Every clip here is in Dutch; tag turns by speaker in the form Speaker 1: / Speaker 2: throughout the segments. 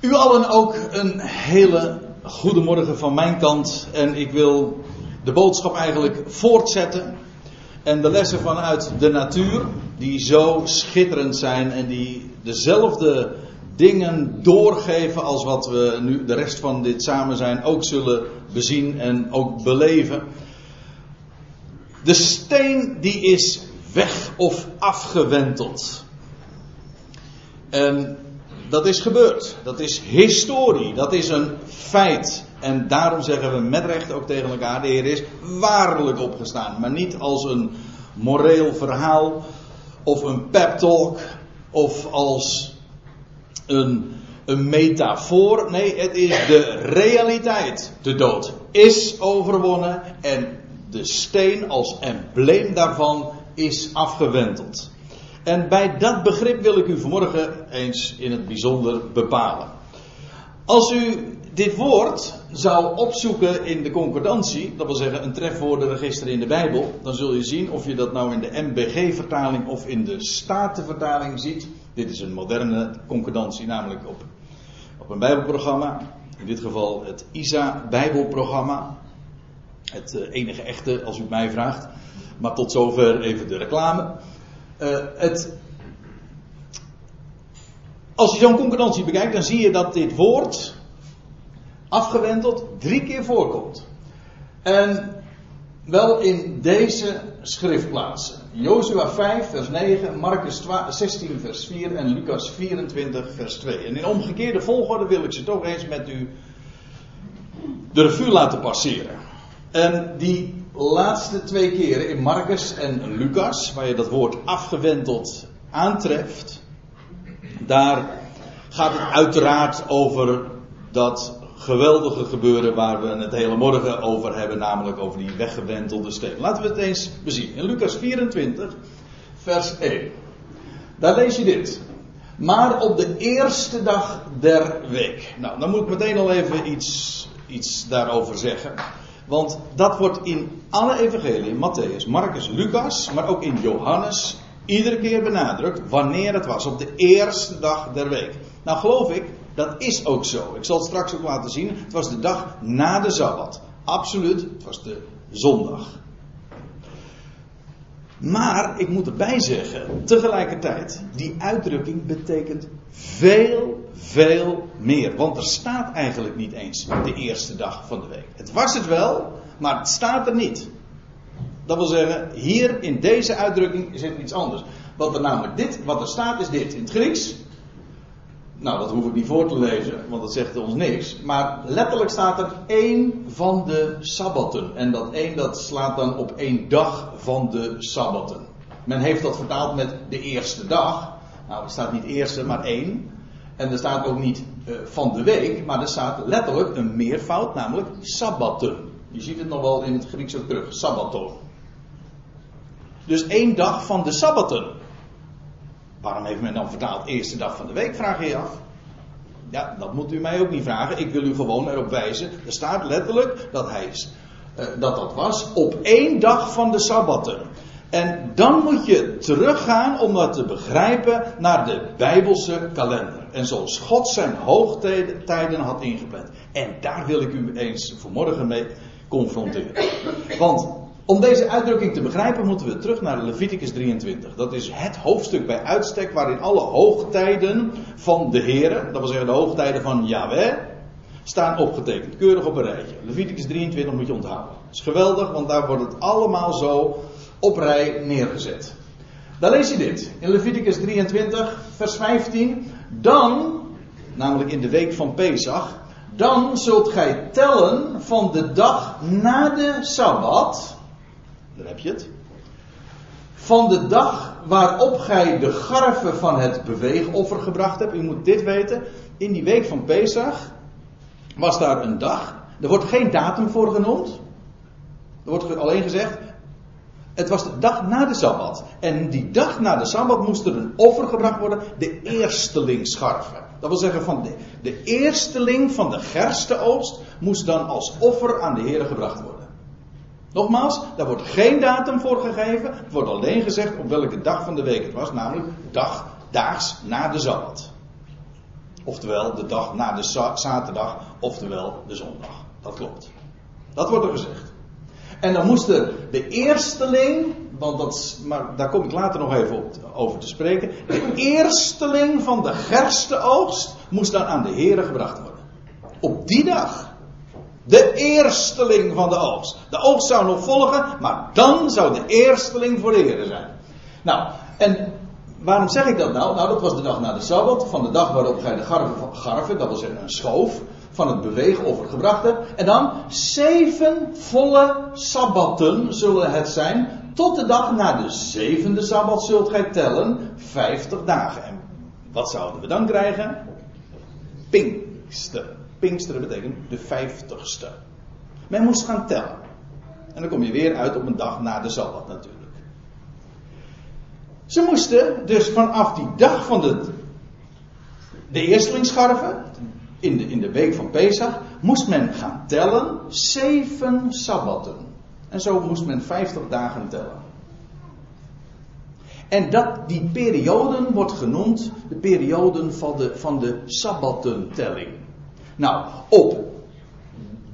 Speaker 1: U allen ook een hele goede morgen van mijn kant. En ik wil de boodschap eigenlijk voortzetten. En de lessen vanuit de natuur, die zo schitterend zijn en die dezelfde dingen doorgeven als wat we nu de rest van dit samen zijn ook zullen bezien en ook beleven. De steen die is weg of afgewenteld. En dat is gebeurd. Dat is historie. Dat is een feit. En daarom zeggen we met recht ook tegen elkaar: de Heer is waarlijk opgestaan. Maar niet als een moreel verhaal of een pep talk of als een, een metafoor. Nee, het is de realiteit. De dood is overwonnen en de steen als embleem daarvan is afgewenteld. En bij dat begrip wil ik u vanmorgen eens in het bijzonder bepalen. Als u dit woord zou opzoeken in de concordantie, dat wil zeggen een trefwoordenregister in de Bijbel, dan zul je zien of je dat nou in de MBG-vertaling of in de Statenvertaling ziet. Dit is een moderne concordantie, namelijk op, op een Bijbelprogramma. In dit geval het ISA-Bijbelprogramma. Het eh, enige echte, als u het mij vraagt. Maar tot zover even de reclame. Uh, het, als je zo'n concordantie bekijkt, dan zie je dat dit woord afgewendeld drie keer voorkomt. En wel in deze schriftplaatsen. Jozua 5 vers 9, Marcus 16 vers 4 en Lucas 24 vers 2. En in omgekeerde volgorde wil ik ze toch eens met u de revue laten passeren. En die laatste twee keren in Marcus en Lucas, waar je dat woord afgewenteld aantreft, daar gaat het uiteraard over dat geweldige gebeuren waar we het hele morgen over hebben, namelijk over die weggewentelde steen. Laten we het eens bezien. In Lucas 24, vers 1. Daar lees je dit. Maar op de eerste dag der week. Nou, dan moet ik meteen al even iets, iets daarover zeggen. Want dat wordt in alle evangeliën, Matthäus, Marcus, Lucas, maar ook in Johannes, iedere keer benadrukt wanneer het was. Op de eerste dag der week. Nou geloof ik, dat is ook zo. Ik zal het straks ook laten zien. Het was de dag na de Sabbat. Absoluut, het was de zondag. Maar ik moet erbij zeggen, tegelijkertijd, die uitdrukking betekent veel, veel meer. Want er staat eigenlijk niet eens de eerste dag van de week. Het was het wel, maar het staat er niet. Dat wil zeggen, hier in deze uitdrukking zit iets anders. Wat er namelijk dit, wat er staat is dit. In het Grieks, nou dat hoef ik niet voor te lezen, want dat zegt ons niks. Maar letterlijk staat er één van de sabbatten. En dat één dat slaat dan op één dag van de sabbatten. Men heeft dat vertaald met de eerste dag. Nou, er staat niet eerste, maar één. En er staat ook niet uh, van de week, maar er staat letterlijk een meervoud, namelijk sabbatten. Je ziet het nog wel in het Grieks ook terug, sabbaton. Dus één dag van de sabbatten. Waarom heeft men dan vertaald eerste dag van de week, vraag je af. Ja, dat moet u mij ook niet vragen. Ik wil u gewoon erop wijzen. Er staat letterlijk dat hij, uh, dat, dat was op één dag van de sabbatten. En dan moet je teruggaan om dat te begrijpen naar de Bijbelse kalender. En zoals God zijn hoogtijden had ingepland. En daar wil ik u eens vanmorgen mee confronteren. Want om deze uitdrukking te begrijpen moeten we terug naar Leviticus 23. Dat is het hoofdstuk bij uitstek waarin alle hoogtijden van de Here, dat wil zeggen de hoogtijden van Yahweh, staan opgetekend. Keurig op een rijtje. Leviticus 23 moet je onthouden. Dat is geweldig, want daar wordt het allemaal zo op rij neergezet. Dan lees je dit. In Leviticus 23, vers 15. Dan, namelijk in de week van Pesach, dan zult gij tellen van de dag na de Sabbat. Daar heb je het. Van de dag waarop gij de garven van het beweegoffer gebracht hebt. U moet dit weten. In die week van Pesach was daar een dag. Er wordt geen datum voor genoemd. Er wordt alleen gezegd. Het was de dag na de Sabbat. En die dag na de Sabbat moest er een offer gebracht worden. De eerstelingsscharven. Dat wil zeggen, van de, de eersteling van de gerstenoogst moest dan als offer aan de Heer gebracht worden. Nogmaals, daar wordt geen datum voor gegeven. Het wordt alleen gezegd op welke dag van de week het was, namelijk dag, daags na de Sabbat. Oftewel de dag na de zaterdag, oftewel de zondag. Dat klopt. Dat wordt er gezegd. En dan moest de eersteling, want dat, maar daar kom ik later nog even op, over te spreken. De eersteling van de gerstenoogst moest dan aan de Here gebracht worden. Op die dag. De eersteling van de oogst. De oogst zou nog volgen, maar dan zou de eersteling voor de zijn. Nou, en waarom zeg ik dat nou? Nou, dat was de dag na de Sabbat, van de dag waarop gij de garven, garven dat wil zeggen een schoof, van het beweegoffer gebracht hebt. En dan zeven volle sabbatten zullen het zijn. Tot de dag na de zevende sabbat zult gij tellen, vijftig dagen. En wat zouden we dan krijgen? Pinkster. Pinksteren betekent de vijftigste. Men moest gaan tellen. En dan kom je weer uit op een dag na de Sabbat natuurlijk. Ze moesten dus vanaf die dag van de, de eerstelingsscharven, in de, in de week van Pesach, moest men gaan tellen zeven Sabbatten. En zo moest men vijftig dagen tellen. En dat, die perioden wordt genoemd de perioden van de, van de Sabbattentelling. Nou, op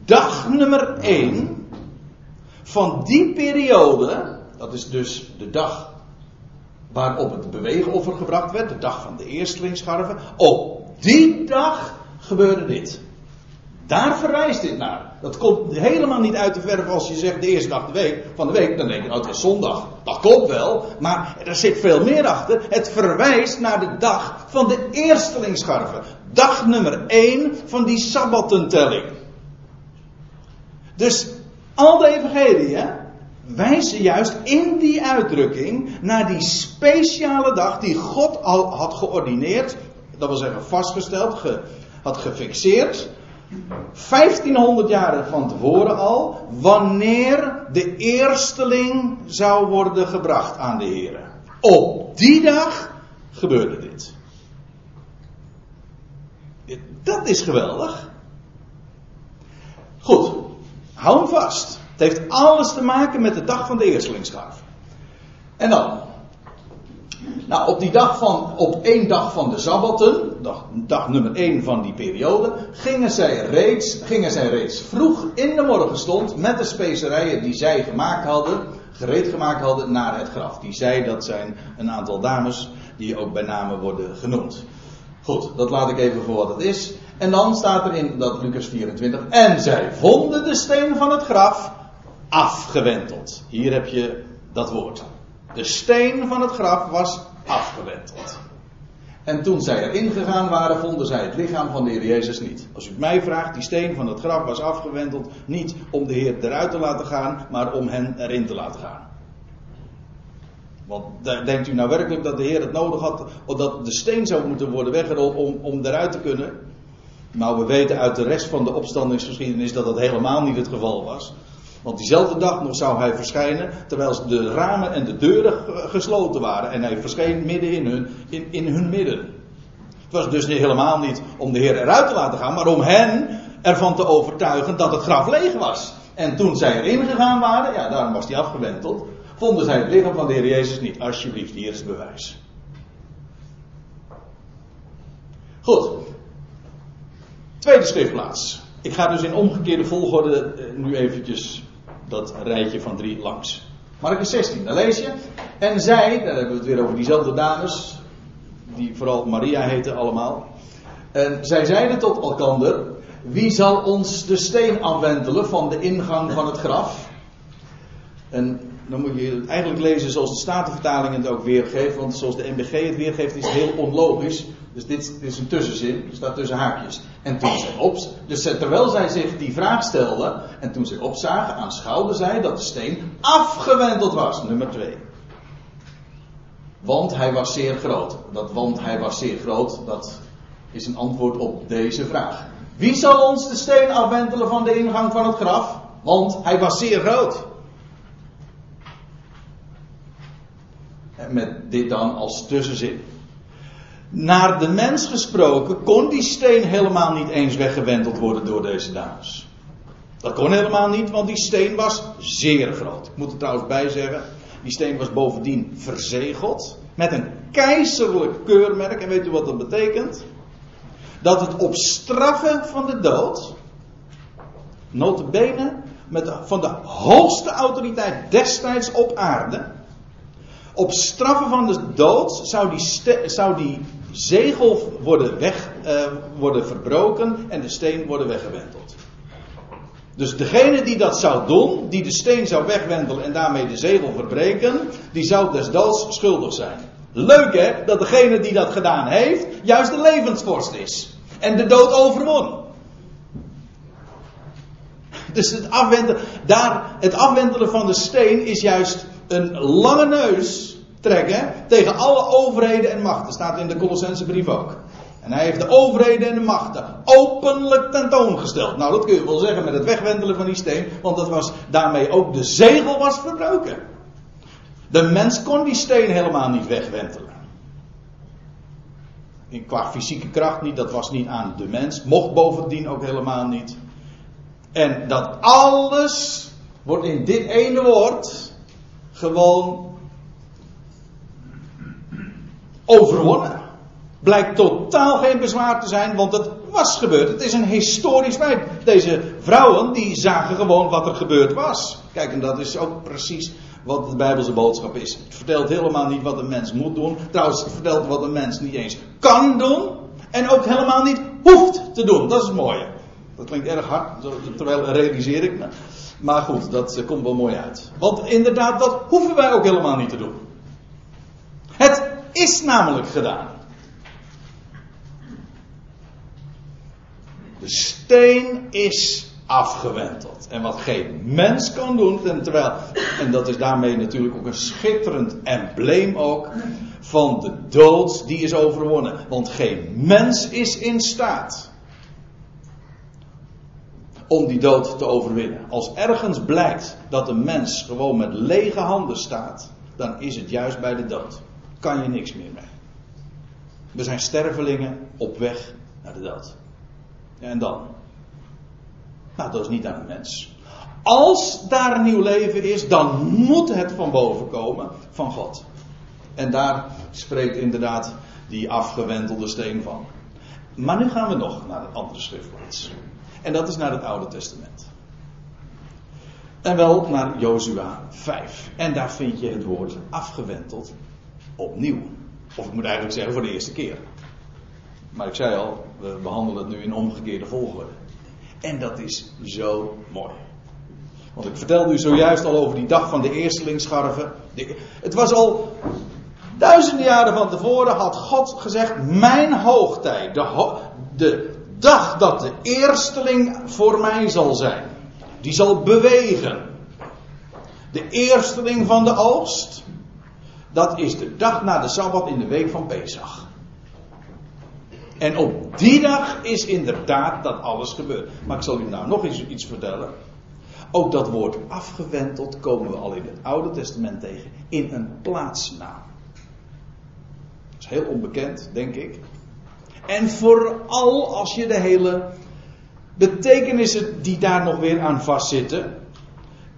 Speaker 1: dag nummer 1 van die periode, dat is dus de dag waarop het beweegoffer gebracht werd, de dag van de eerstelingsscharven, op die dag gebeurde dit. Daar verwijst dit naar. Dat komt helemaal niet uit de verf als je zegt de eerste dag de week, van de week. Dan denk je, oh het is zondag. Dat klopt wel. Maar er zit veel meer achter. Het verwijst naar de dag van de eerstelingsscharven. Dag nummer 1 van die sabbatentelling. Dus al de evangelieën wijzen juist in die uitdrukking naar die speciale dag die God al had geordineerd. Dat wil zeggen vastgesteld, had gefixeerd 1500 jaar van tevoren al, wanneer de eersteling zou worden gebracht aan de Heer. Op die dag gebeurde dit. Dat is geweldig. Goed, hou hem vast. Het heeft alles te maken met de dag van de eerstelingsscharf. En dan, nou, op die dag van, op één dag van de Sabbatten, dag, dag nummer één van die periode, gingen zij, reeds, gingen zij reeds vroeg in de morgenstond met de specerijen die zij gemaakt hadden, gereed gemaakt hadden, naar het graf. Die zij, dat zijn een aantal dames die ook bij name worden genoemd. Goed, dat laat ik even voor wat het is. En dan staat er in dat Lucas 24, en zij vonden de steen van het graf afgewenteld. Hier heb je dat woord. De steen van het graf was afgewenteld. En toen zij erin gegaan waren, vonden zij het lichaam van de Heer Jezus niet. Als u het mij vraagt, die steen van het graf was afgewenteld niet om de Heer eruit te laten gaan, maar om hen erin te laten gaan. Want denkt u nou werkelijk dat de Heer het nodig had, of dat de steen zou moeten worden weggerold om, om eruit te kunnen? Nou, we weten uit de rest van de opstandingsgeschiedenis dat dat helemaal niet het geval was. Want diezelfde dag nog zou hij verschijnen, terwijl de ramen en de deuren gesloten waren. En hij verscheen midden in hun, in, in hun midden. Het was dus niet, helemaal niet om de Heer eruit te laten gaan, maar om hen ervan te overtuigen dat het graf leeg was. En toen zij erin gegaan waren, ja, daarom was hij afgewenteld, vonden zij het lichaam van de Heer Jezus niet. Alsjeblieft, hier is het bewijs. Goed. Tweede schriftplaats. Ik ga dus in omgekeerde volgorde eh, nu eventjes dat rijtje van drie langs. Marcus 16, daar lees je. En zij, daar hebben we het weer over diezelfde dames, die vooral Maria heten allemaal. En zij zeiden tot elkander: Wie zal ons de steen afwentelen van de ingang van het graf? En dan moet je het eigenlijk lezen zoals de Statenvertaling het ook weergeeft. Want zoals de MBG het weergeeft is het heel onlogisch. Dus dit, is een tussenzin, er staat tussen haakjes. En toen zij op, dus terwijl zij zich die vraag stelden, en toen zij opzagen, aanschouwden zij dat de steen afgewenteld was. Nummer 2. Want hij was zeer groot. Dat want hij was zeer groot, dat is een antwoord op deze vraag. Wie zal ons de steen afwentelen van de ingang van het graf? Want hij was zeer groot. En met dit dan als tussenzin. Naar de mens gesproken kon die steen helemaal niet eens weggewenteld worden door deze dames. Dat kon helemaal niet, want die steen was zeer groot. Ik moet er trouwens bij zeggen, die steen was bovendien verzegeld met een keizerlijk keurmerk. En weet u wat dat betekent? dat het op straffen van de dood, notabene met van de hoogste autoriteit destijds op aarde, op straffen van de dood zou die, zou die zegel worden, weg, uh, worden verbroken en de steen worden weggewenteld. Dus degene die dat zou doen, die de steen zou wegwentelen en daarmee de zegel verbreken, die zou des doods schuldig zijn. Leuk hè, dat degene die dat gedaan heeft, juist de levensvorst is. En de dood overwon. Dus het afwentelen, daar, het afwentelen van de steen is juist een lange neus trekken tegen alle overheden en machten. Staat in de Colossense brief ook. En hij heeft de overheden en de machten openlijk tentoongesteld. Nou, dat kun je wel zeggen met het wegwendelen van die steen, want dat was daarmee ook de zegel was verbroken. De mens kon die steen helemaal niet wegwentelen. In, qua fysieke kracht niet, dat was niet aan de mens. Mocht bovendien ook helemaal niet. En dat alles wordt in dit ene woord gewoon overwonnen. Blijkt totaal geen bezwaar te zijn, want het was gebeurd. Het is een historisch feit. Deze vrouwen die zagen gewoon wat er gebeurd was. Kijk, en dat is ook precies wat de Bijbelse boodschap is. Het vertelt helemaal niet wat een mens moet doen. Trouwens, het vertelt wat een mens niet eens kan doen. En ook helemaal niet hoeft te doen. Dat is het mooie. Dat klinkt erg hard, terwijl realiseer ik me. Maar goed, dat komt wel mooi uit. Want inderdaad, dat hoeven wij ook helemaal niet te doen. Het is namelijk gedaan. De steen is afgewenteld. En wat geen mens kan doen, en terwijl, en dat is daarmee natuurlijk ook een schitterend embleem ook, van de dood die is overwonnen. Want geen mens is in staat om die dood te overwinnen. Als ergens blijkt dat een mens gewoon met lege handen staat, dan is het juist bij de dood. Kan je niks meer mee. We zijn stervelingen op weg naar de dood. En dan? Nou, dat is niet aan de mens. Als daar een nieuw leven is, dan moet het van boven komen van God. En daar spreekt inderdaad die afgewentelde steen van. Maar nu gaan we nog naar het andere schriftplaats. En dat is naar het Oude Testament. En wel naar Jozua 5. En daar vind je het woord afgewenteld opnieuw. Of ik moet eigenlijk zeggen voor de eerste keer. Maar ik zei al, we behandelen het nu in omgekeerde volgorde. En dat is zo mooi. Want ik vertelde u zojuist al over die dag van de eerstelingsscharven. Het was al duizenden jaren van tevoren had God gezegd: Mijn hoogtijd, de, de dag dat de eersteling voor mij zal zijn, die zal bewegen. De eersteling van de oogst, dat is de dag na de Sabbat in de week van Pesach. En op die dag is inderdaad dat alles gebeurd. Maar ik zal u nou nog iets vertellen. Ook dat woord afgewenteld komen we al in het Oude Testament tegen in een plaatsnaam. Dat is heel onbekend, denk ik. En vooral als je de hele betekenissen die daar nog weer aan vastzitten,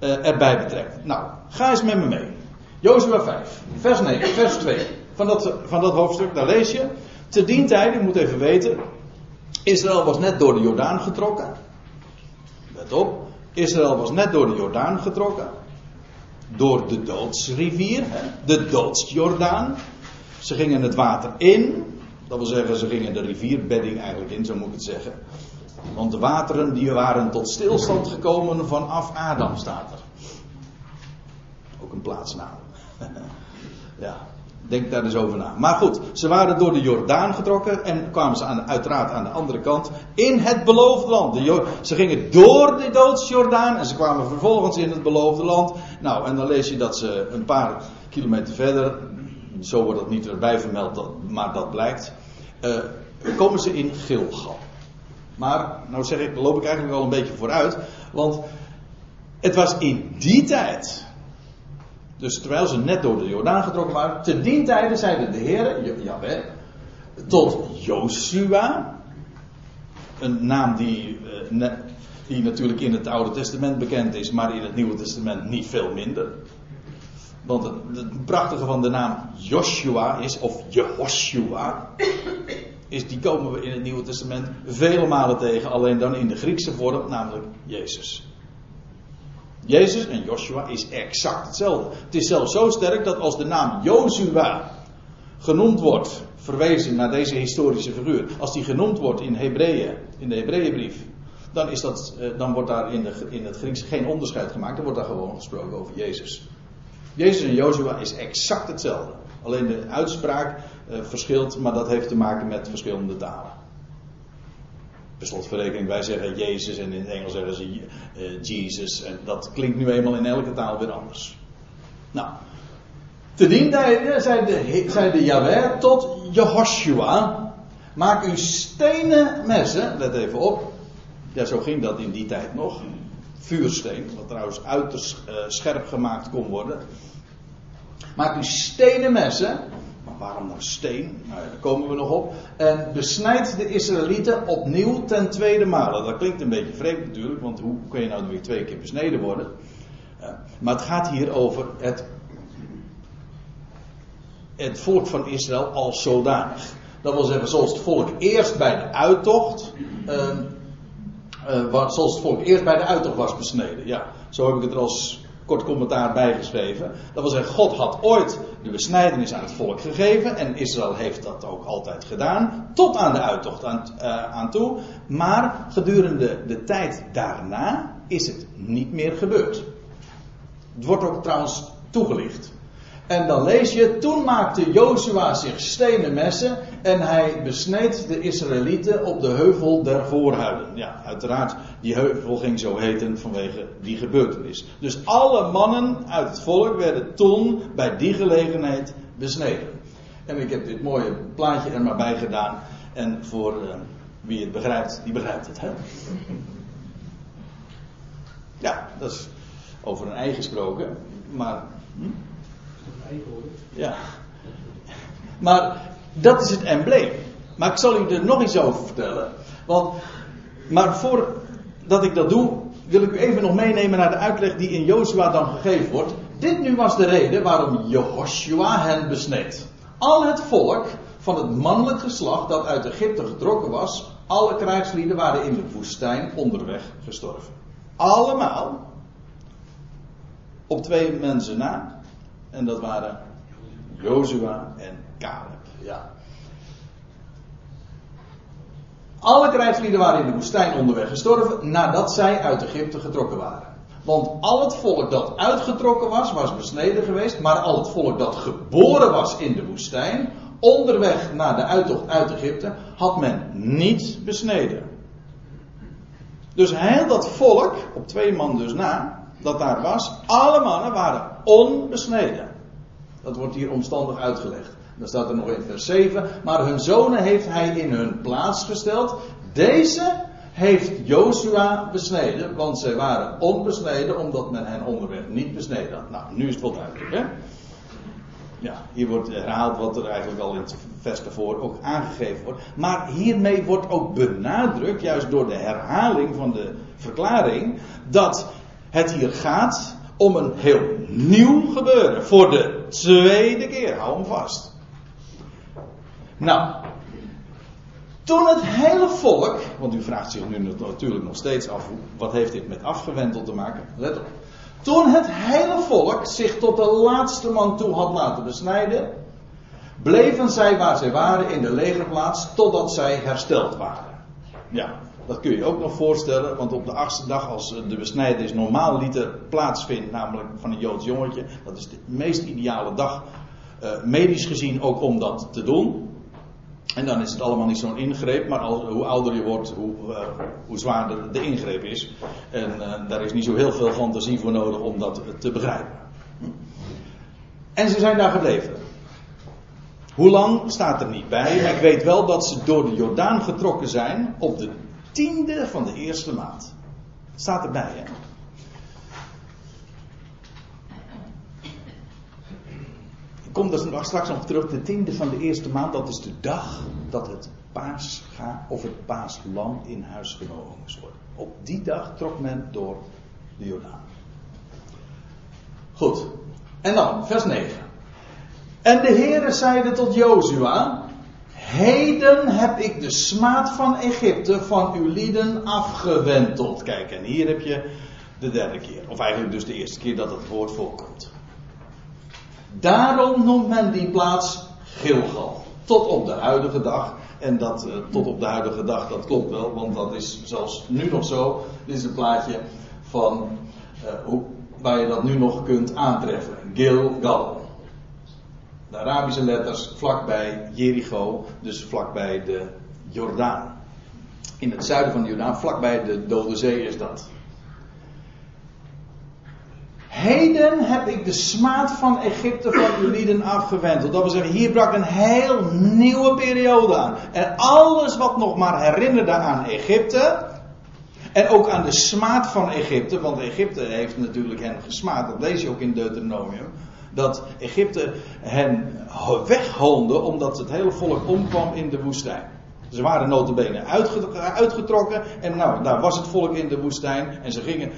Speaker 1: uh, erbij betrekt. Nou, ga eens met me mee. Jozua 5, vers 9, vers 2. Van dat, van dat hoofdstuk, daar lees je. Te dien tijd, u moet even weten. Israël was net door de Jordaan getrokken. Let op. Israël was net door de Jordaan getrokken. Door de doodsrivier, de doodsjordaan. Ze gingen het water in. Dat wil zeggen, ze gingen de rivierbedding eigenlijk in, zo moet ik het zeggen. Want de wateren die waren tot stilstand gekomen vanaf Adam, staat er. Ook een plaatsnaam. ja. Denk daar eens over na. Maar goed, ze waren door de Jordaan getrokken en kwamen ze aan, uiteraard aan de andere kant in het beloofde land. Ze gingen door de doodsjordaan en ze kwamen vervolgens in het beloofde land. Nou, en dan lees je dat ze een paar kilometer verder, zo wordt het niet erbij vermeld, maar dat blijkt, uh, komen ze in Gilgal. Maar, nou zeg ik, loop ik eigenlijk wel een beetje vooruit, want het was in die tijd dus terwijl ze net door de Jordaan getrokken waren, te dien tijde zeiden de Heer, Jawel, tot Joshua, een naam die, eh, die natuurlijk in het Oude Testament bekend is, maar in het Nieuwe Testament niet veel minder. Want het, het prachtige van de naam Joshua is, of Jehoshua, is, die komen we in het Nieuwe Testament vele malen tegen, alleen dan in de Griekse vorm, namelijk Jezus. Jezus en Joshua is exact hetzelfde. Het is zelfs zo sterk dat als de naam Jozua genoemd wordt, verwezen naar deze historische figuur, als die genoemd wordt in Hebreeën, in de Hebreeënbrief, dan, is dat, eh, dan wordt daar in, de, in het Grieks geen onderscheid gemaakt, dan wordt daar gewoon gesproken over Jezus. Jezus en Jozua is exact hetzelfde. Alleen de uitspraak uh, verschilt, maar dat heeft te maken met verschillende talen. Slotverrekening, wij zeggen Jezus en in het Engels zeggen ze uh, Jesus. En dat klinkt nu eenmaal in elke taal weer anders. Nou, te dien zei de, zei de Yahweh tot Jehoshua. Maak uw stenen messen, let even op. Ja, zo ging dat in die tijd nog. Vuursteen, wat trouwens uiterst uh, scherp gemaakt kon worden. Maak uw stenen messen. Waarom nou steen? Nou, daar komen we nog op. En besnijd de Israëlieten opnieuw ten tweede male. Dat klinkt een beetje vreemd natuurlijk, want hoe kun je nou weer twee keer besneden worden? Uh, maar het gaat hier over het, het volk van Israël als zodanig. Dat wil zeggen, zoals het volk eerst bij de uittocht. Uh, uh, zoals het volk eerst bij de uittocht was besneden. Ja, zo heb ik het er als kort commentaar bijgeschreven. Dat wil zeggen, God had ooit de besnijdenis aan het volk gegeven. En Israël heeft dat ook altijd gedaan. Tot aan de uittocht aan, uh, aan toe. Maar gedurende de tijd daarna is het niet meer gebeurd. Het wordt ook trouwens toegelicht. En dan lees je, toen maakte Jozua zich stenen messen en hij besneed de Israëlieten op de heuvel der voorhuiden. Ja, uiteraard, die heuvel ging zo heten vanwege die gebeurtenis. Dus alle mannen uit het volk werden toen bij die gelegenheid besneden. En ik heb dit mooie plaatje er maar bij gedaan. En voor uh, wie het begrijpt, die begrijpt het. Hè? Ja, dat is over een ei gesproken. Maar. Hm? Ja. Maar dat is het embleem. Maar ik zal u er nog iets over vertellen. Want, maar voordat ik dat doe, wil ik u even nog meenemen naar de uitleg die in Jozua dan gegeven wordt. Dit nu was de reden waarom Jehoshua hen besneed. Al het volk van het mannelijk geslacht dat uit Egypte getrokken was, alle krijgslieden waren in de woestijn onderweg gestorven. Allemaal. Op twee mensen na. En dat waren Jozua en Caleb. Ja. Alle krijgslieden waren in de woestijn onderweg gestorven nadat zij uit Egypte getrokken waren. Want al het volk dat uitgetrokken was, was besneden geweest. Maar al het volk dat geboren was in de woestijn, onderweg naar de uittocht uit Egypte, had men niet besneden. Dus heel dat volk, op twee man dus na, dat daar was, alle mannen waren onbesneden. Dat wordt hier omstandig uitgelegd. Dan staat er nog in vers 7. Maar hun zonen heeft hij in hun plaats gesteld. Deze heeft Jozua besneden. Want zij waren onbesneden omdat men hen onderweg niet besneden had. Nou, nu is het wel duidelijk hè. Ja, hier wordt herhaald wat er eigenlijk al in het vers daarvoor ook aangegeven wordt. Maar hiermee wordt ook benadrukt, juist door de herhaling van de verklaring, dat het hier gaat om een heel nieuw gebeuren. Voor de tweede keer. Hou hem vast. Nou. Toen het hele volk. Want u vraagt zich nu natuurlijk nog steeds af. Wat heeft dit met afgewendeld te maken? Let op. Toen het hele volk zich tot de laatste man toe had laten besnijden. Bleven zij waar zij waren in de legerplaats. Totdat zij hersteld waren. Ja. Dat kun je ook nog voorstellen, want op de achtste dag, als de besnijdenis normaal liter plaatsvindt, namelijk van een Joods jongetje, dat is de meest ideale dag, uh, medisch gezien ook om dat te doen. En dan is het allemaal niet zo'n ingreep, maar al, hoe ouder je wordt, hoe, uh, hoe zwaarder de ingreep is. En uh, daar is niet zo heel veel fantasie voor nodig om dat te begrijpen. En ze zijn daar gebleven. Hoe lang staat er niet bij, ik weet wel dat ze door de Jordaan getrokken zijn op de tiende van de eerste maand. Staat erbij, hè? Kom er straks nog terug. De tiende van de eerste maand, dat is de dag dat het paasga of het paaslam in huis genomen moest worden. Op die dag trok men door de Jordaan. Goed. En dan, vers 9. En de Heere zeide tot Jozua: Heden heb ik de smaad van Egypte van uw lieden afgewenteld. Kijk, en hier heb je de derde keer. Of eigenlijk dus de eerste keer dat het woord voorkomt. Daarom noemt men die plaats Gilgal. Tot op de huidige dag. En dat uh, tot op de huidige dag, dat klopt wel, want dat is zelfs nu nog zo. Dit is een plaatje van uh, hoe, waar je dat nu nog kunt aantreffen. Gilgal. De Arabische letters vlakbij Jericho, dus vlakbij de Jordaan. In het zuiden van de Jordaan, vlakbij de Dode Zee is dat. Heden heb ik de smaad van Egypte van uw lieden afgewend. Dat wil zeggen, hier brak een heel nieuwe periode aan. En alles wat nog maar herinnerde aan Egypte. En ook aan de smaad van Egypte. Want Egypte heeft natuurlijk hen gesmaad. Dat lees je ook in Deuteronomium. Dat Egypte hen weghoonde omdat het hele volk omkwam in de woestijn. Ze waren notabene uitgetrokken. En nou, daar was het volk in de woestijn. En ze gingen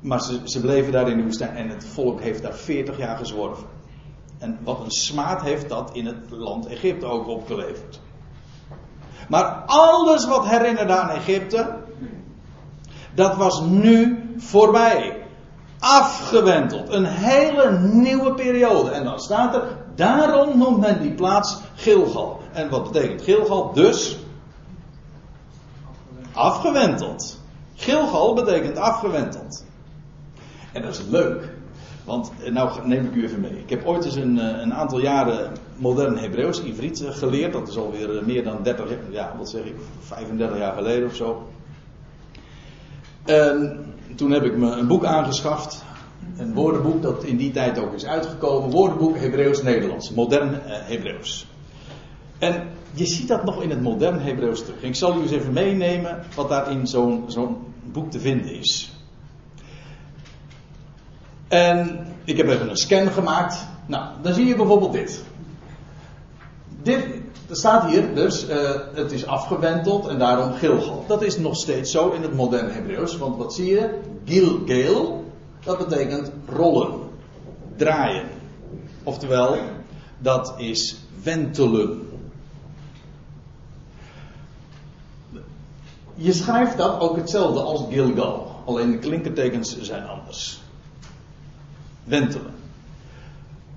Speaker 1: maar ze, bleven daar in de woestijn en het volk heeft daar 40 jaar gezworven. En wat een smaad heeft dat in het land Egypte ook opgeleverd. Maar alles wat herinnerde aan Egypte, dat was nu voorbij. Afgewenteld. Een hele nieuwe periode. En dan staat er, daarom noemt men die plaats Gilgal. En wat betekent Gilgal? Dus afgewenteld. Gilgal betekent afgewenteld. Dat is leuk. Want, eh, nou neem ik u even mee. Ik heb ooit eens een, eh, een aantal jaren modern Hebreeuws, Ivriet, eh, geleerd. Dat is alweer meer dan 30, ja, wat zeg ik, 35 jaar geleden of zo. En toen heb ik me een boek aangeschaft. Een woordenboek dat in die tijd ook is uitgekomen. Woordenboek Hebreeuws-Nederlands. Modern Hebreeuws. En je ziet dat nog in het modern Hebreeuws terug. Ik zal u eens even meenemen wat daar in zo'n zo'n boek te vinden is. En ik heb even een scan gemaakt. Nou, dan zie je bijvoorbeeld dit. Dit, er staat hier dus, uh, het is afgewenteld en daarom Gilgal. Dat is nog steeds zo in het moderne Hebreeuws, want wat zie je? Gilgeel, dat betekent rollen, draaien. Oftewel, dat is wentelen. Je schrijft dat ook hetzelfde als Gilgal, alleen de klinkertekens zijn anders wentelen.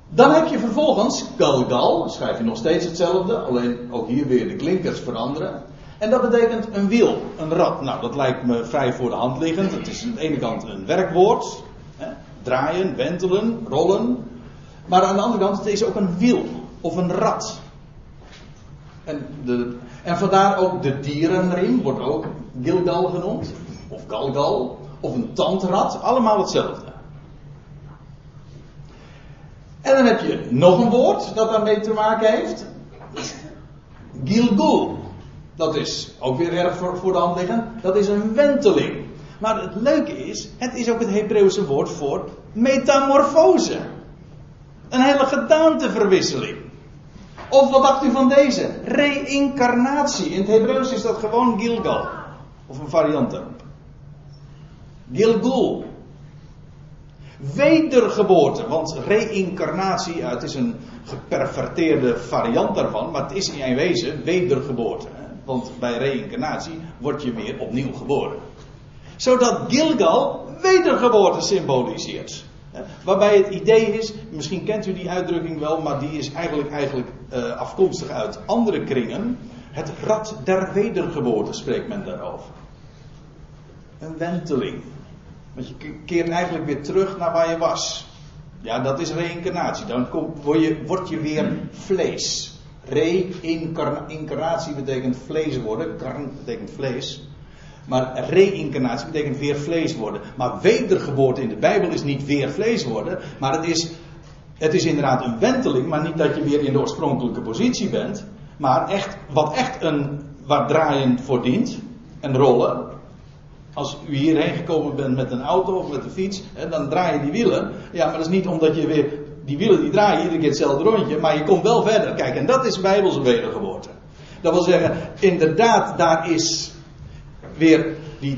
Speaker 1: Dan heb je vervolgens Galgal, schrijf je nog steeds hetzelfde, alleen ook hier weer de klinkers veranderen. En dat betekent een wiel, een rad. Nou, dat lijkt me vrij voor de hand liggend. Het is aan de ene kant een werkwoord, hè, draaien, wentelen, rollen. Maar aan de andere kant, het is ook een wiel of een rad. En, de, en vandaar ook de dierenriem, wordt ook Gilgal genoemd, of Galgal, of een tandrad, allemaal hetzelfde. En dan heb je nog een woord dat daarmee te maken heeft. Gilgul. Dat is ook weer erg voor, de hand liggen. Dat is een wenteling. Maar het leuke is, het is ook het Hebreeuwse woord voor metamorfose. Een hele gedaanteverwisseling. Of wat dacht u van deze? Reïncarnatie. In het Hebreeuws is dat gewoon Gilgal. Of een variant daarop. Gilgul. Wedergeboorte, want reïncarnatie, het is een geperverteerde variant daarvan, maar het is in wezen wedergeboorte. Want bij reïncarnatie word je weer opnieuw geboren. Zodat Gilgal wedergeboorte symboliseert. Waarbij het idee is, misschien kent u die uitdrukking wel, maar die is eigenlijk, eigenlijk uh, afkomstig uit andere kringen. Het rad der wedergeboorte spreekt men daarover. Een wenteling. Want je keert eigenlijk weer terug naar waar je was. Ja, dat is reïncarnatie. Dan word, je, word je weer vlees. Reïncarnatie betekent vlees worden. Karn betekent vlees. Maar reïncarnatie betekent weer vlees worden. Maar wedergeboorte in de Bijbel is niet weer vlees worden. Maar het is, het is inderdaad een wenteling. Maar niet dat je weer in de oorspronkelijke positie bent. Maar echt, wat echt een, waar draaien voor dient. En rollen. Als u hierheen gekomen bent met een auto of met een fiets, hè, dan draai je die wielen. Ja, maar dat is niet omdat je weer. Die wielen die draaien iedere keer hetzelfde rondje, maar je komt wel verder. Kijk, en dat is bijbelse wedergeboorte. Dat wil zeggen, inderdaad, daar is weer die.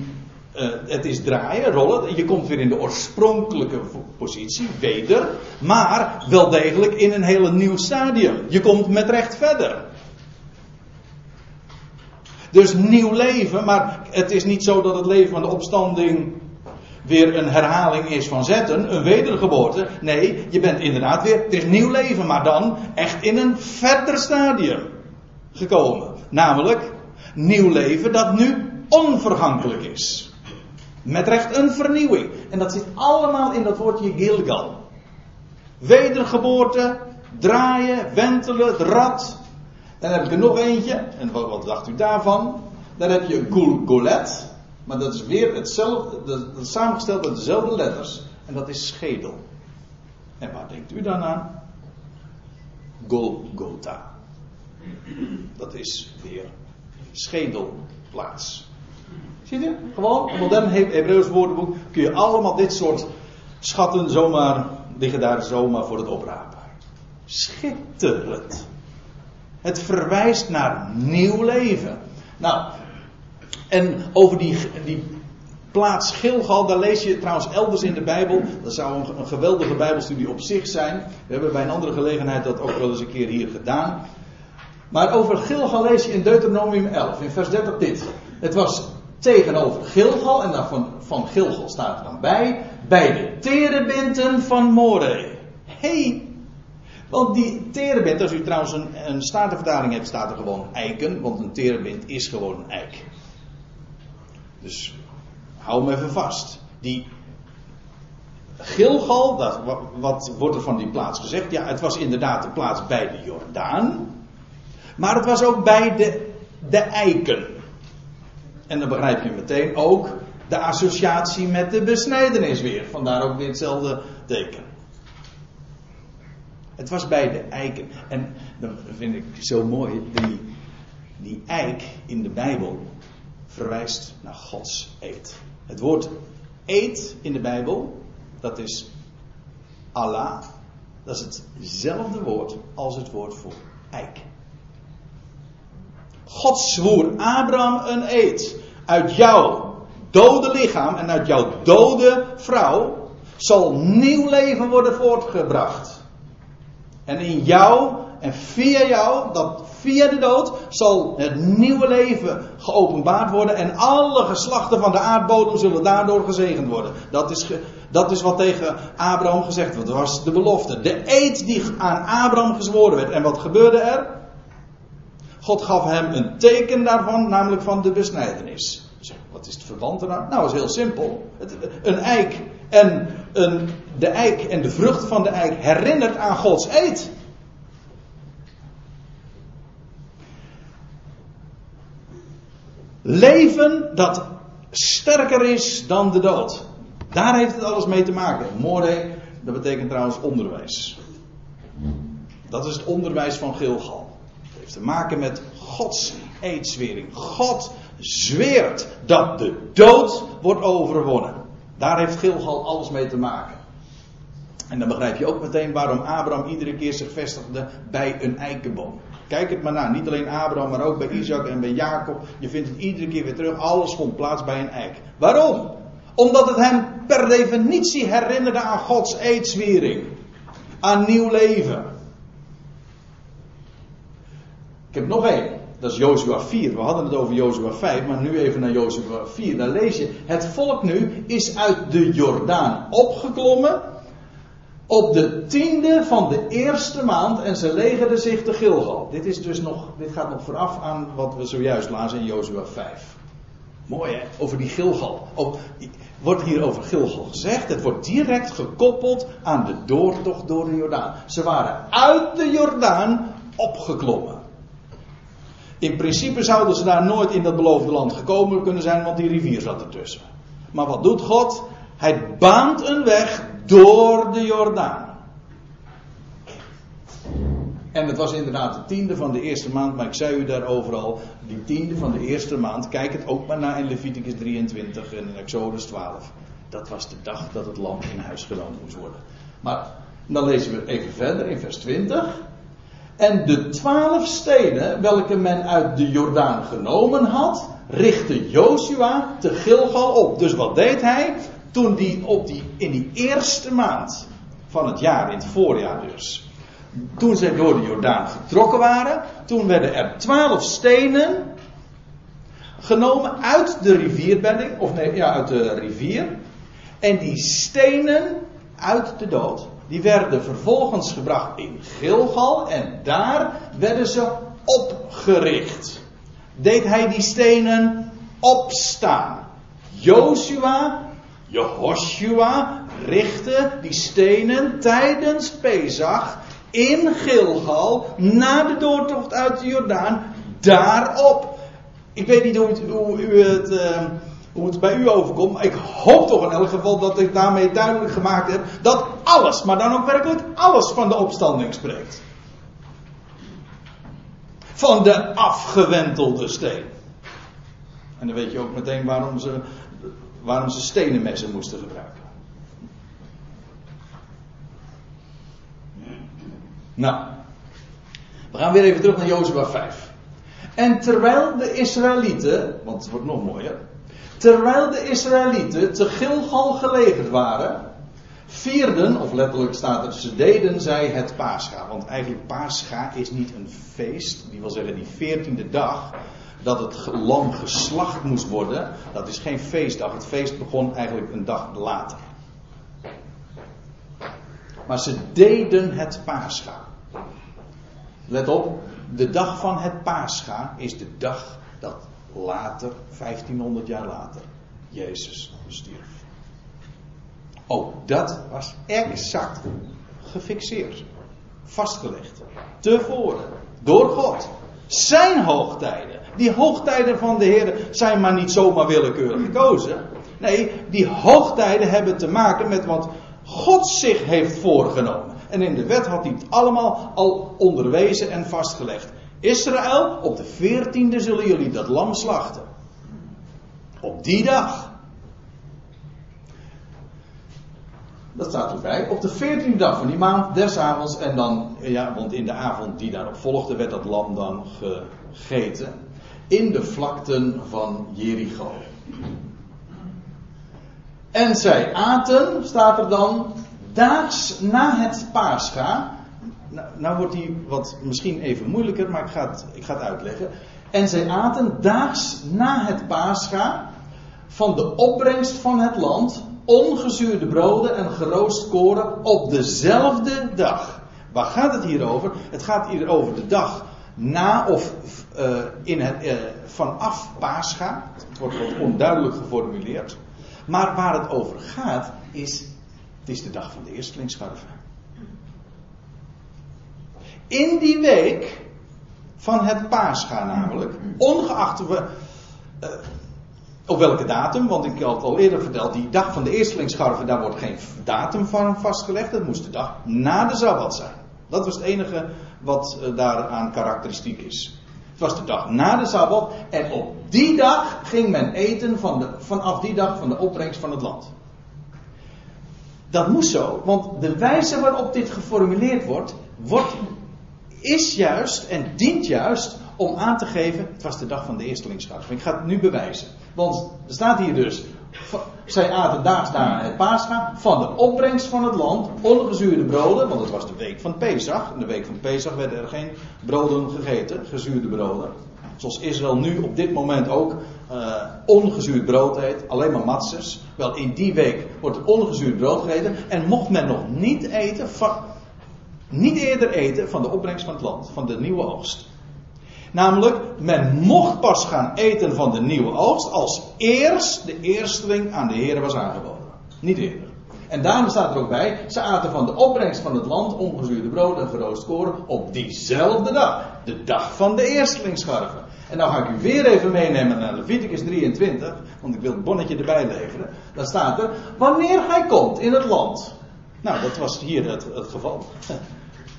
Speaker 1: Uh, het is draaien, rollen. Je komt weer in de oorspronkelijke positie, weder. Maar wel degelijk in een hele nieuw stadium. Je komt met recht verder. Dus nieuw leven, maar het is niet zo dat het leven van de opstanding weer een herhaling is van zetten, een wedergeboorte. Nee, je bent inderdaad weer, het is nieuw leven, maar dan echt in een verder stadium gekomen. Namelijk, nieuw leven dat nu onvergankelijk is. Met recht een vernieuwing. En dat zit allemaal in dat woordje Gilgal. Wedergeboorte, draaien, wentelen, het rad. Dan heb ik er nog eentje. En wat, dacht u daarvan? Dan heb je Gulgolet. Maar dat is weer hetzelfde, dat samengesteld uit dezelfde letters. En dat is schedel. En waar denkt u dan aan? Golgotha. Dat is weer schedelplaats. Zie je? Gewoon, een modern Hebreeuws woordenboek kun je allemaal dit soort schatten zomaar, liggen daar zomaar voor het oprapen. Schitterend. Het verwijst naar nieuw leven. Nou, en over die, die plaats Gilgal, daar lees je trouwens elders in de Bijbel. Dat zou een, een, geweldige Bijbelstudie op zich zijn. We hebben bij een andere gelegenheid dat ook wel eens een keer hier gedaan. Maar over Gilgal lees je in Deuteronomium 11, in vers 30 dit. Het was tegenover Gilgal, en daarvan van Gilgal staat er dan bij, bij de terebinten van More. Hey, want die terebint, als u trouwens een, een hebt, staat er gewoon eiken, want een terebint is gewoon een eik. Dus hou hem even vast. Die Gilgal, dat, wat, wat, wordt er van die plaats gezegd? Ja, het was inderdaad de plaats bij de Jordaan. Maar het was ook bij de, de eiken. En dan begrijp je meteen ook de associatie met de besnijdenis weer. Vandaar ook weer hetzelfde teken. Het was bij de eiken. En dan vind ik zo mooi, die, die eik in de Bijbel verwijst naar Gods eed. Het woord eed in de Bijbel, dat is Allah. Dat is hetzelfde woord als het woord voor eik. God zwoer Abraham een eed. Uit jouw dode lichaam en uit jouw dode vrouw zal nieuw leven worden voortgebracht. En in jou en via jou, dat via de dood, zal het nieuwe leven geopenbaard worden. En alle geslachten van de aardbodem zullen daardoor gezegend worden. Dat is, dat is wat tegen Abraham gezegd wordt. Dat was de belofte. De eed die aan Abraham gezworen werd. En wat gebeurde er? God gaf hem een teken daarvan, namelijk van de besnijdenis. Wat is het verband eraan? Nou, dat is heel simpel. een eik en een, de eik en de vrucht van de eik herinnert aan Gods eed. Leven dat sterker is dan de dood. Daar heeft het alles mee te maken. More, dat betekent trouwens onderwijs. Dat is het onderwijs van Gilgal. Het heeft te maken met Gods eedswering. God zweert dat de dood wordt overwonnen. Daar heeft Gilgal alles mee te maken. En dan begrijp je ook meteen waarom Abraham iedere keer zich vestigde bij een eikenboom. Kijk het maar na. Niet alleen Abraham, maar ook bij Isaac en bij Jacob. Je vindt het iedere keer weer terug. Alles vond plaats bij een eik. Waarom? Omdat het hem per definitie herinnerde aan Gods eedswering. Aan nieuw leven. Ik heb nog één. Dat is Jozua 4. We hadden het over Jozua 5, maar nu even naar Jozua 4. Daar lees je, het volk nu is uit de Jordaan opgeklommen op de tiende van de eerste maand en ze legerden zich te Gilgal. Dit, is dus nog, dit gaat nog vooraf aan wat we zojuist lazen in Jozua 5. Mooi hè, over die Gilgal. Ook, wordt hier over Gilgal gezegd. Het wordt direct gekoppeld aan de doortocht door de Jordaan. Ze waren uit de Jordaan opgeklommen. In principe zouden ze daar nooit in dat beloofde land gekomen kunnen zijn, want die rivier zat ertussen. Maar wat doet God? Hij baant een weg door de Jordaan. En het was inderdaad de tiende van de eerste maand, maar ik zei u daar overal, die tiende van de eerste maand, kijk het ook maar na in Leviticus 23 en Exodus 12. Dat was de dag dat het land in huis genomen moest worden. Maar dan lezen we even verder in vers 20. En de twaalf steden welke men uit de Jordaan genomen had, richtte Joshua te Gilgal op. Dus wat deed hij? Toen die, die in die eerste maand van het jaar, in het voorjaar dus, toen zij door de Jordaan getrokken waren, toen werden er twaalf stenen genomen uit de rivierbedding, of nee, ja, uit de rivier. En die stenen uit de dood, die werden vervolgens gebracht in Gilgal en daar werden ze opgericht. Deed hij die stenen opstaan. Joshua, Jehoshua richtte die stenen tijdens Pesach in Gilgal na de doortocht uit de Jordaan daarop. Ik weet niet hoe u het, uh, hoe het bij u overkomt, maar ik hoop toch in elk geval dat ik daarmee duidelijk gemaakt heb dat alles, maar dan ook werkelijk alles van de opstanding spreekt. Van de afgewentelde steen. En dan weet je ook meteen waarom ze, waarom ze stenenmessen moesten gebruiken. Nou, we gaan weer even terug naar Jozua 5. En terwijl de Israëlieten, want het wordt nog mooier. Terwijl de Israëlieten te Gilgal gelegerd waren, vierden, of letterlijk staat er, ze deden zij het Pascha. Want eigenlijk Pascha is niet een feest, die wil zeggen die veertiende dag, dat het lam geslacht moest worden. Dat is geen feestdag, het feest begon eigenlijk een dag later. Maar ze deden het Pascha. Let op, de dag van het Pascha is de dag dat later, 1500 jaar later, Jezus stierf. Ook dat was exact gefixeerd, vastgelegd, tevoren, door God. Zijn hoogtijden. Die hoogtijden van de Heer zijn maar niet zomaar willekeurig gekozen. Nee, die hoogtijden hebben te maken met wat God zich heeft voorgenomen. En in de wet had hij het allemaal al onderwezen en vastgelegd. Israël, op de veertiende zullen jullie dat lam slachten. Op die dag. Dat staat erbij. Op de veertiende dag van die maand, des avonds. En dan, ja, want in de avond die daarop volgde, werd dat lam dan gegeten. In de vlakten van Jericho. En zij aten, staat er dan, daags na het paascha. Nou, nou wordt die wat misschien even moeilijker, maar ik ga, het, ik ga het uitleggen. En zij aten daags na het paascha van de opbrengst van het land ongezuurde broden en geroost koren op dezelfde dag. Waar gaat het hier over? Het gaat hier over de dag na of uh, in het, uh, vanaf Pascha. Het wordt wat onduidelijk geformuleerd. Maar waar het over gaat is, het is de dag van de eerstelingsscharven. In die week van het Pascha namelijk, ongeacht we, uh, op welke datum, want ik had al eerder verteld, die dag van de eerstelingsscharven, daar wordt geen datum van vastgelegd. Dat moest de dag na de Sabbat zijn. Dat was het enige wat uh, daaraan karakteristiek is. Het was de dag na de Sabbat en op die dag ging men eten van de, vanaf die dag van de opbrengst van het land. Dat moest zo, want de wijze waarop dit geformuleerd wordt, wordt is juist en dient juist om aan te geven, het was de dag van de eerstelingsscharf. Ik ga het nu bewijzen. Want er staat hier dus, zij aten daags na het paascha van de opbrengst van het land, ongezuurde broden, want het was de week van Pesach. In de week van Pesach werden er geen broden gegeten, gezuurde broden. Zoals Israël nu op dit moment ook uh, ongezuurd brood eet, alleen maar matzes. Wel, in die week wordt ongezuurd brood gegeten en mocht men nog niet eten niet eerder eten van de opbrengst van het land, van de nieuwe oogst. Namelijk, men mocht pas gaan eten van de nieuwe oogst als eerst de eersteling aan de Heer was aangeboden. Niet eerder. En daarom staat er ook bij, ze aten van de opbrengst van het land ongezuurde brood en verroost koren op diezelfde dag. De dag van de eerstelingsscharven. En nou ga ik u weer even meenemen naar Leviticus 23, want ik wil het bonnetje erbij leveren. Dan staat er, wanneer hij komt in het land. Nou, dat was hier het, het geval.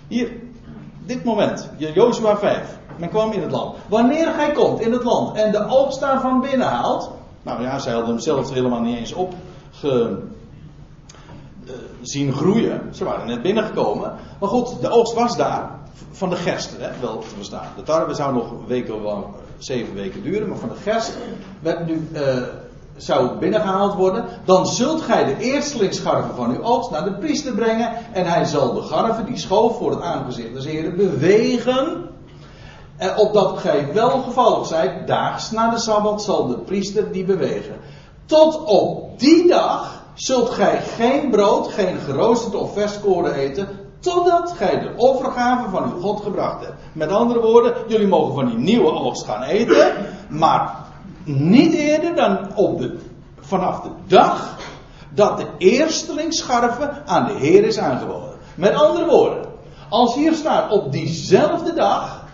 Speaker 1: Hier, dit moment, Joshua 5. Men kwam in het land. Wanneer hij komt in het land en de oogst daarvan binnenhaalt. Nou ja, zij hadden hem zelf helemaal niet eens op ge, uh, zien groeien. Ze waren net binnengekomen. Maar goed, de oogst was daar. Van de gerst, hè, wel te verstaan. De tarwe zou nog weken, wel, zeven weken duren. Maar van de gerst werd nu, uh, zou binnengehaald worden. Dan zult gij de eerstelingsgarven van uw oogst naar de priester brengen. En hij zal de garven die schoof voor het aangezicht des Heren bewegen. En opdat gij welgevallig zijt, daags na de Sabbat zal de priester die bewegen. Tot op die dag zult gij geen brood, geen geroosterde of verskoren eten, totdat gij de offergave van uw God gebracht hebt. Met andere woorden, jullie mogen van die nieuwe oogst gaan eten, maar niet eerder dan op vanaf de dag dat de eerstelingsscharve aan de Heer is aangeboden. Met andere woorden, als hier staat op diezelfde dag,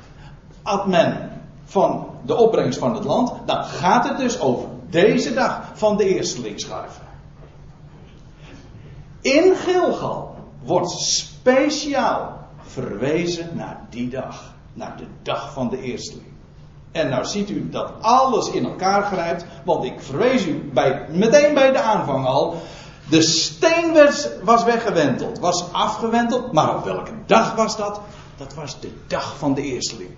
Speaker 1: at men van de opbrengst van het land, dan gaat het dus over deze dag van de eerstelingsscharve. In Gilgal wordt speciaal verwezen naar die dag. Naar de dag van de eersteling. En nou ziet u dat alles in elkaar grijpt. Want ik verwees u bij, meteen bij de aanvang al. De steen was weggewenteld, was afgewenteld. Maar op welke dag was dat? Dat was de dag van de eersteling.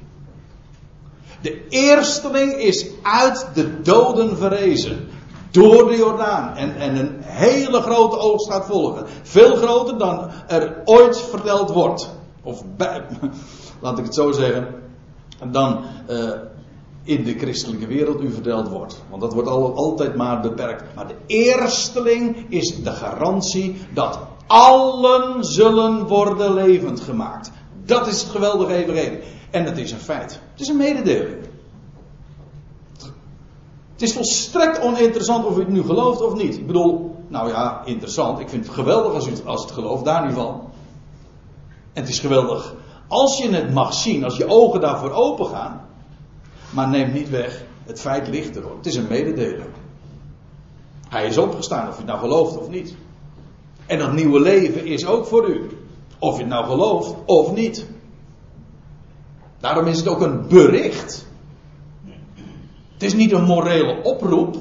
Speaker 1: De eersteling is uit de doden verrezen. Door de Jordaan. En, en een hele grote oogst gaat volgen. Veel groter dan er ooit verteld wordt. Of laat ik het zo zeggen. Dan uh, in de christelijke wereld u verteld wordt. Want dat wordt al, altijd maar beperkt. Maar de eersteling is de garantie dat allen zullen worden levend gemaakt. Dat is het geweldige evangelie. En het is een feit. Het is een mededeling. Het is volstrekt oninteressant of u het nu gelooft of niet. Ik bedoel, nou ja, interessant. Ik vind het geweldig als u het, als het gelooft, daar niet van. En het is geweldig als je het mag zien, als je ogen daarvoor open gaan. Maar neemt niet weg, het feit ligt erop. Het is een mededeling. Hij is opgestaan, of je het nou gelooft of niet. En dat nieuwe leven is ook voor u. Of je het nou gelooft of niet. Daarom is het ook een bericht. Het is niet een morele oproep.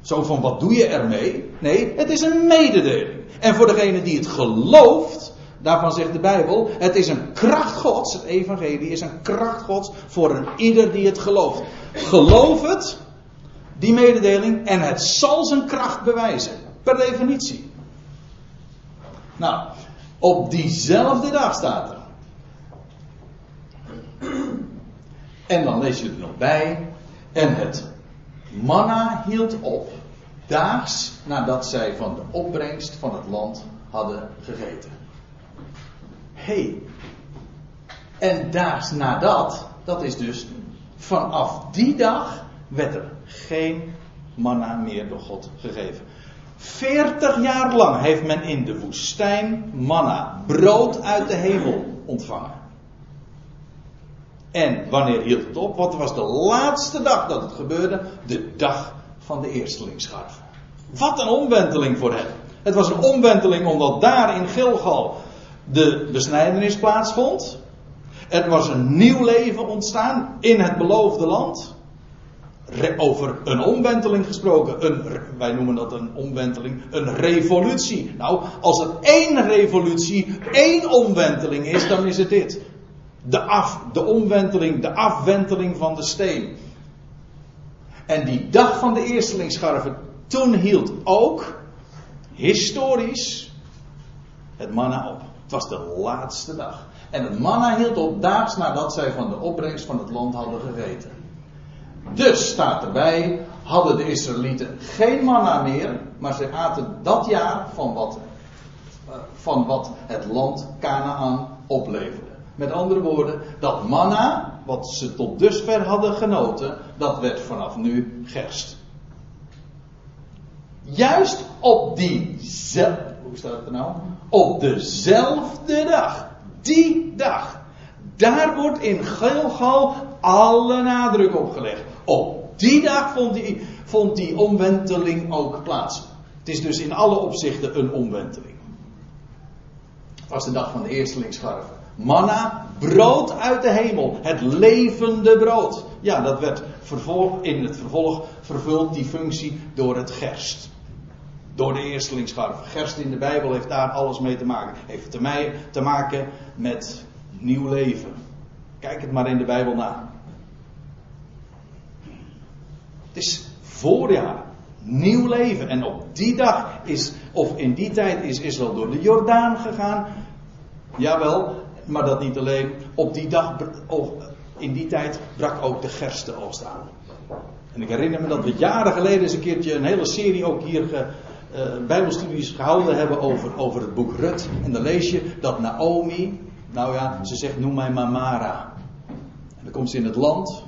Speaker 1: Zo van wat doe je ermee? Nee, het is een mededeling. En voor degene die het gelooft, daarvan zegt de Bijbel, het is een kracht Gods, het evangelie is een kracht Gods voor een ieder die het gelooft. Geloof het, die mededeling, en het zal zijn kracht bewijzen. Per definitie. Nou, op diezelfde dag staat er. En dan lees je er nog bij. En het manna hield op daags nadat zij van de opbrengst van het land hadden gegeten. En daags nadat, dat is dus vanaf die dag, werd er geen manna meer door God gegeven. 40 jaar lang heeft men in de woestijn manna, brood uit de hemel ontvangen. En wanneer hield het op? Wat was de laatste dag dat het gebeurde? De dag van de eerstelingsscharf. Wat een omwenteling voor hen. Het was een omwenteling omdat daar in Gilgal de besnijdenis plaatsvond. Er was een nieuw leven ontstaan in het beloofde land. over een omwenteling gesproken. Een, wij noemen dat een omwenteling. Een revolutie. Nou, als er één revolutie, één omwenteling is, dan is het dit. De, af, de omwenteling, de afwenteling van de steen. En die dag van de eerstelingsscharven, toen hield ook, historisch, het manna op. Het was de laatste dag. En het manna hield op daags nadat zij van de opbrengst van het land hadden gegeten. Dus staat erbij, hadden de Israëlieten geen manna meer, maar ze aten dat jaar van wat, eh, van wat het land Canaan opleverde. Met andere woorden, dat manna, wat ze tot dusver hadden genoten, dat werd vanaf nu gerst. Juist op diezelfde, hoe staat het er nou? Op dezelfde dag. Die dag. Daar wordt in Gilgal alle nadruk op gelegd. Op die dag vond die, vond die omwenteling ook plaats. Het is dus in alle opzichten een omwenteling. Het was de dag van de eerstelingsscharven. Manna, brood uit de hemel. Het levende brood. Ja, dat werd in het vervolg vervuld, die functie, door het gerst. Door de eerstelingsscharf. Gerst in de Bijbel heeft daar alles mee te maken. Heeft te, mij, te maken met nieuw leven. Kijk het maar in de Bijbel na. Het is voorjaar. Nieuw leven. En op die dag is, of in die tijd is Israël door de Jordaan gegaan. Jawel, maar dat niet alleen. Op die dag in die tijd brak ook de gerstenoogst aan. En ik herinner me dat we jaren geleden eens een keertje een hele serie ook hier uh, bijbelstudies gehouden hebben over, over het boek Rut. En dan lees je dat Naomi, nou ja, ze zegt noem mij Mamara. En dan komt ze in het land.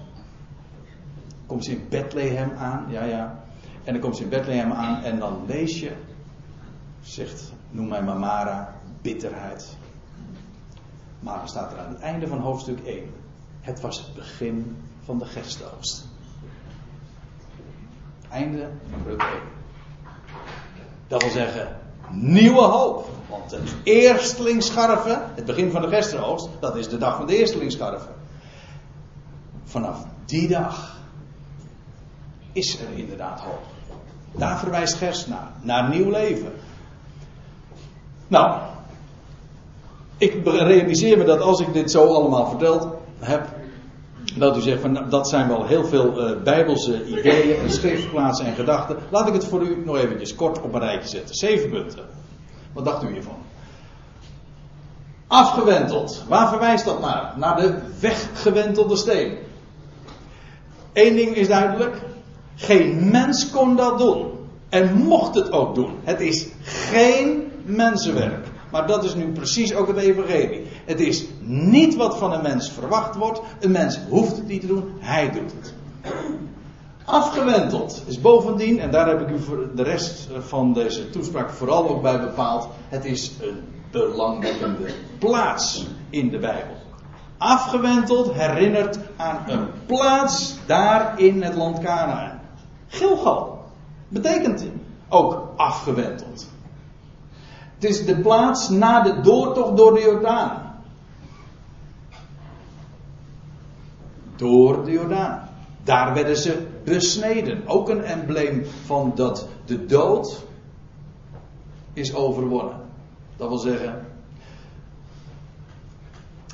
Speaker 1: Komt ze in Bethlehem aan, ja ja. En dan komt ze in Bethlehem aan en dan lees je, zegt noem mij Mamara, bitterheid. Maar dan staat er aan het einde van hoofdstuk 1. Het was het begin van de gerstoogst. Einde van Rut 1. Dat wil zeggen, nieuwe hoop. Want het eerstelingsscharven, het begin van de gerstoogst, dat is de dag van de eerstelingsscharven. Vanaf die dag is er inderdaad hoop. Daar verwijst gerst naar, naar nieuw leven. Nou, ik realiseer me dat als ik dit zo allemaal verteld heb, dat u zegt van dat zijn wel heel veel uh, bijbelse ideeën en schriftplaatsen en gedachten. Laat ik het voor u nog eventjes kort op een rijtje zetten. Zeven punten. Wat dacht u hiervan? Afgewenteld. Waar verwijst dat naar? Naar de weggewentelde steen. Eén ding is duidelijk. Geen mens kon dat doen. En mocht het ook doen. Het is geen mensenwerk. Maar dat is nu precies ook het evangelie. Het is niet wat van een mens verwacht wordt. Een mens hoeft het niet te doen, hij doet het. Afgewenteld is bovendien, en daar heb ik u voor de rest van deze toespraak vooral ook bij bepaald. Het is een belangwekkende plaats in de Bijbel. Afgewenteld herinnert aan een plaats daar in het land Canaan. Gilgal betekent ook afgewenteld. Het is de plaats na de doortocht door de Jordaan. Door de Jordaan. Daar werden ze besneden. Ook een embleem van dat de dood is overwonnen. Dat wil zeggen,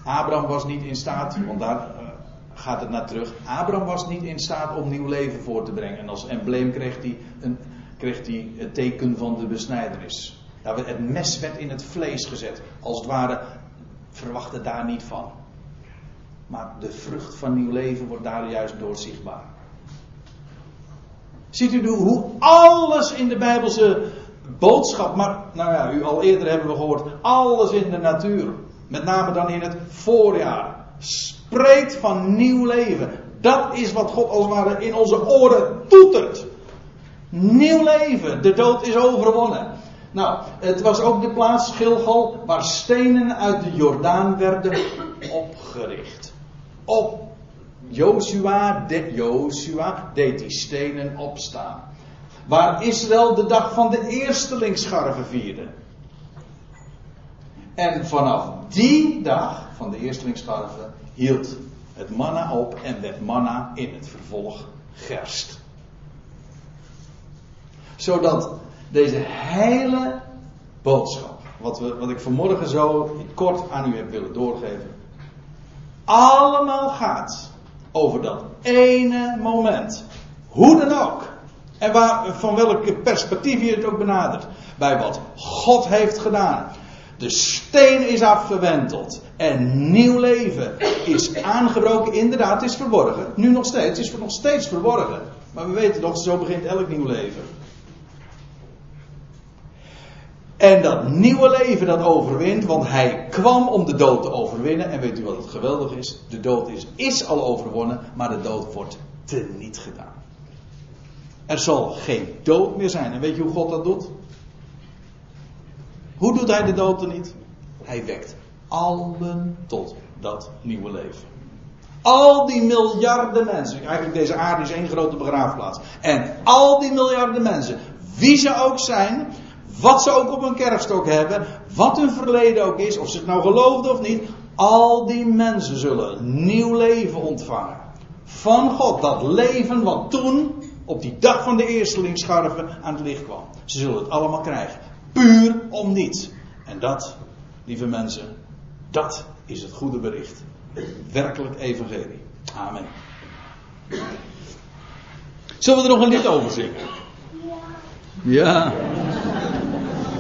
Speaker 1: Abraham was niet in staat, want daar eh, gaat het naar terug. Abraham was niet in staat om nieuw leven voor te brengen. En als embleem kreeg hij, een, kreeg hij het teken van de besnijdenis. Het mes werd in het vlees gezet. Als het ware, verwachten daar niet van. Maar de vrucht van nieuw leven wordt daar juist door zichtbaar. Ziet u hoe alles in de Bijbelse boodschap, maar nou ja, u al eerder hebben we gehoord, alles in de natuur, met name dan in het voorjaar, spreekt van nieuw leven. Dat is wat God als het ware in onze oren toetert. Nieuw leven, de dood is overwonnen. Nou, het was ook de plaats Gilgal waar stenen uit de Jordaan werden opgericht. Op Joshua, de, deed die stenen opstaan. Waar Israël de dag van de eerstelingsscharven vierde. En vanaf die dag van de eerstelingsscharven hield het manna op en werd manna in het vervolg gerst. Zodat deze hele boodschap, wat, we, wat ik vanmorgen zo kort aan u heb willen doorgeven, allemaal gaat over dat ene moment. Hoe dan ook. En waar, van welke perspectief je het ook benadert. Bij wat God heeft gedaan. De steen is afgewenteld. En nieuw leven is aangebroken. Inderdaad, het is verborgen. Nu nog steeds. Het is nog steeds verborgen. Maar we weten toch, zo begint elk nieuw leven. En dat nieuwe leven dat overwint, want hij kwam om de dood te overwinnen. En weet u wat het geweldig is? De dood is, is al overwonnen, maar de dood wordt teniet gedaan. Er zal geen dood meer zijn. En weet je hoe God dat doet? Hoe doet hij de dood er niet? Hij wekt allen tot dat nieuwe leven. Al die miljarden mensen. Eigenlijk deze aarde is één grote begraafplaats. En al die miljarden mensen, wie ze ook zijn, wat ze ook op hun kerfstok hebben, wat hun verleden ook is, of ze het nou geloofden of niet, al die mensen zullen nieuw leven ontvangen. Van God, dat leven wat toen op die dag van de eerstelingsscharven aan het licht kwam. Ze zullen het allemaal krijgen. Puur om niets. En dat, lieve mensen, dat is het goede bericht. werkelijk evangelie. Amen. Zullen we er nog een lied over zingen? Ja.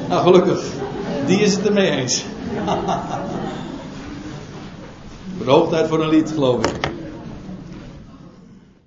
Speaker 1: Nou, gelukkig. Die is het ermee eens. Hoogtijd voor een lied, geloof ik.